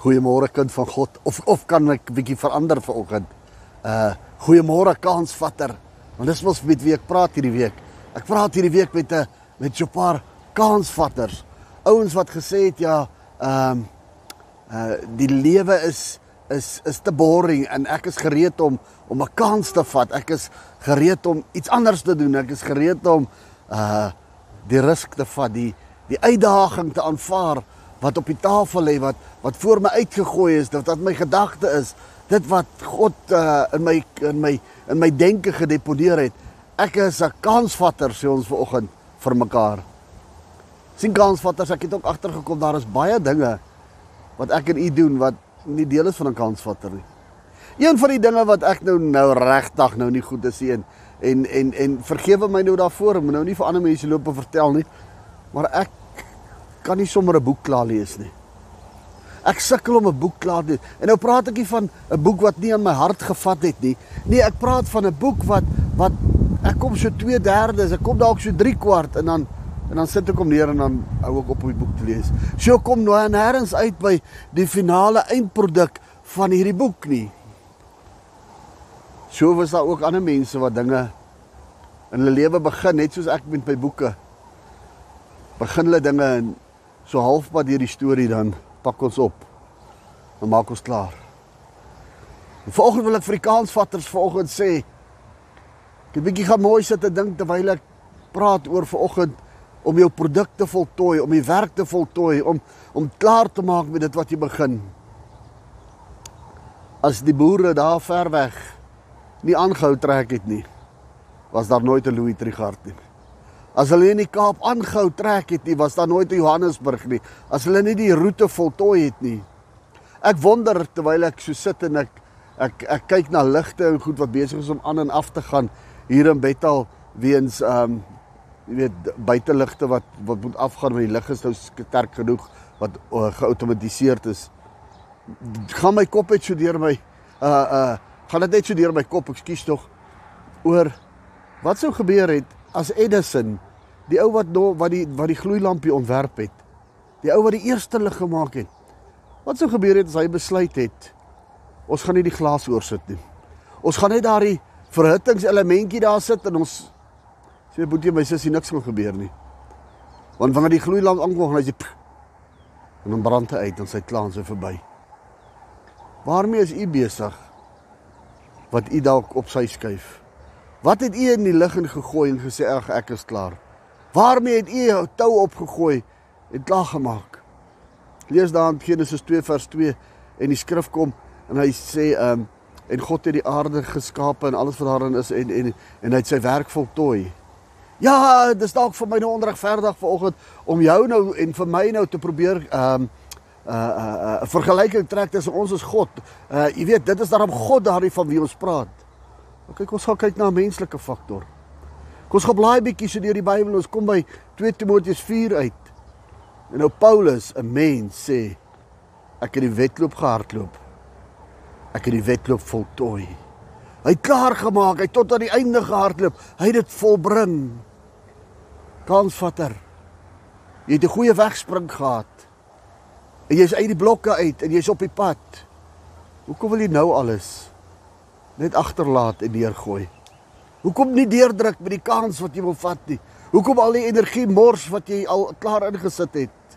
Goeiemôre kind van God of of kan ek bietjie verander vanoggend? Uh goeiemôre kansvatter. Want dis mos met wie ek praat hierdie week. Ek praat hierdie week met 'n met so 'n paar kansvatters. Ouens wat gesê het ja, ehm um, uh die lewe is is is te boring en ek is gereed om om 'n kans te vat. Ek is gereed om iets anders te doen. Ek is gereed om uh die risk te vat, die die uitdaging te aanvaar wat op die tafel lê wat wat voor my uitgegooi is, dit wat my gedagte is, dit wat God uh, in my in my in my denke gedeponeer het. Ek is 'n kansvatter sê ons vanoggend vir mekaar. Sien kansvatters, ek het ook agtergekom daar is baie dinge wat ek en u doen wat nie deel is van 'n kansvatter nie. Een van die dinge wat ek nou nou regtig nou nie goed is en en en en vergewe my nou daarvoor, ek moet nou nie vir ander mense loop en vertel nie, maar ek kan nie sommer 'n boek klaar lees nie. Ek sukkel om 'n boek klaar te lees. En nou praat ek nie van 'n boek wat nie aan my hart gevat het nie. Nee, ek praat van 'n boek wat wat ek kom so 2/3, ek kom dalk so 3 kwart en dan en dan sit ek hom neer en dan hou ek op om die boek te lees. So kom nou nêrens uit by die finale eindproduk van hierdie boek nie. So was daar ook ander mense wat dinge in hulle lewe begin net soos ek met my boeke. Begin hulle dinge so halfpad deur die storie dan pak ons op. Dan maak ons klaar. En vanoggend wil ek vir die kansvatters vanoggend sê ek het bietjie gaan mooi sit en dink terwyl ek praat oor vanoggend om jou produkte voltooi, om die werk te voltooi, om om klaar te maak met dit wat jy begin. As die boere daar ver weg nie aangehou trek het nie, was daar nooit 'n Louis Trichardt nie. As hulle in die Kaap aangehou trek het nie, was daar nooit 'n Johannesburg nie. As hulle nie die roete voltooi het nie. Ek wonder terwyl ek so sit en ek ek ek kyk na ligte en goed wat besig is om aan en af te gaan hier in Bethal weens ehm um, jy weet buiteligte wat wat moet afgaan want die lig is nou sterk genoeg wat uh, geautomatiseerd is. Gaan my kop uit so deur my uh uh gaan dit net so deur my kop, ekskuus tog oor wat sou gebeur het as Edison, die ou wat no, wat die wat die gloeilampie ontwerp het, die ou wat die eerste lig gemaak het. Wat sou gebeur het as hy besluit het ons gaan nie die glas oorsit nie. Ons gaan net daardie verhittingselementjie daar sit en ons sê boetie my sussie niks gaan gebeur nie. Want wanneer die gloeilamp aankom, gaan hy sê en dan brand hy uit en sy klaar en sy verby. Waarmee is u besig? Wat u dalk op sy skuif? Wat het u in die lug ingegooi en gesê ag ek is klaar? Waarmee het u jou tou opgegooi en klaar gemaak? Lees daar in Genesis 2 vers 2 en die skrif kom en hy sê ehm um, en God het die aarde geskape en alles wat daarin is en en en hy het sy werk voltooi. Ja, dis dalk vir my nou onregverdig vanoggend om jou nou en vir my nou te probeer ehm um, 'n uh, uh, uh, vergelyking trek tussen ons as God. Uh jy weet, dit is daarom God daardie van wie ons praat. Maar kyk, ons gaan kyk na 'n menslike faktor. Kom ons gaan blaai bietjie so deur die Bybel. Ons kom by 2 Timoteus 4 uit. En nou Paulus, 'n mens sê ek het die wedloop gehardloop. Ek het die wedloop voltooi. Hy het klaar gemaak, hy tot aan die einde gehardloop. Hy het dit volbring. Kansvatter. Jy het 'n goeie wegspring gehad. En jy's uit die blokke uit en jy's op die pad. Hoekom wil jy nou alles net agterlaat en neergooi. Hoekom nie deurdruk met die kans wat jy wil vat nie? Hoekom al die energie mors wat jy al klaar ingesit het?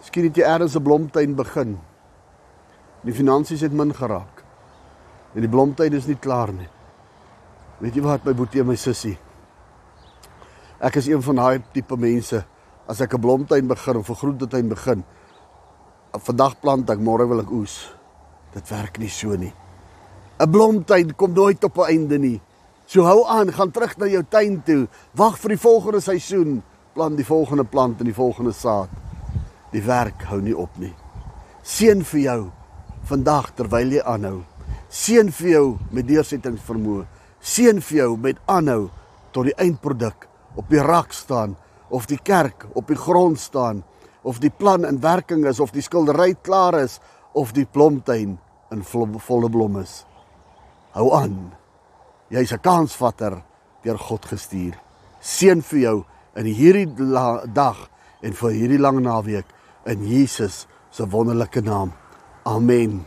Miskien het jy eers 'n blomtuin begin. Die finansies het min geraak. En die blomtuin is nie klaar nie. Weet jy wat my boetie en my sussie? Ek is een van daai tipe mense as ek 'n blomtuin begin of 'n groentetuin begin. Vandag plant ek, môre wil ek oes. Dit werk nie so nie. 'n blomtuin kom nooit op 'n einde nie. So hou aan, gaan terug na jou tuin toe. Wag vir die volgende seisoen, plant die volgende plant en die volgende saad. Die werk hou nie op nie. Seën vir jou vandag terwyl jy aanhou. Seën vir jou met deursettingsvermoë. Seën vir jou met aanhou tot die eindproduk op die rak staan of die kerk op die grond staan of die plan in werking is of die skildery klaar is of die blomtuin in volle blom is. Hou aan. Jy's 'n kansvatter deur God gestuur. Seën vir jou in hierdie dag en vir hierdie lang naweek in Jesus se wonderlike naam. Amen.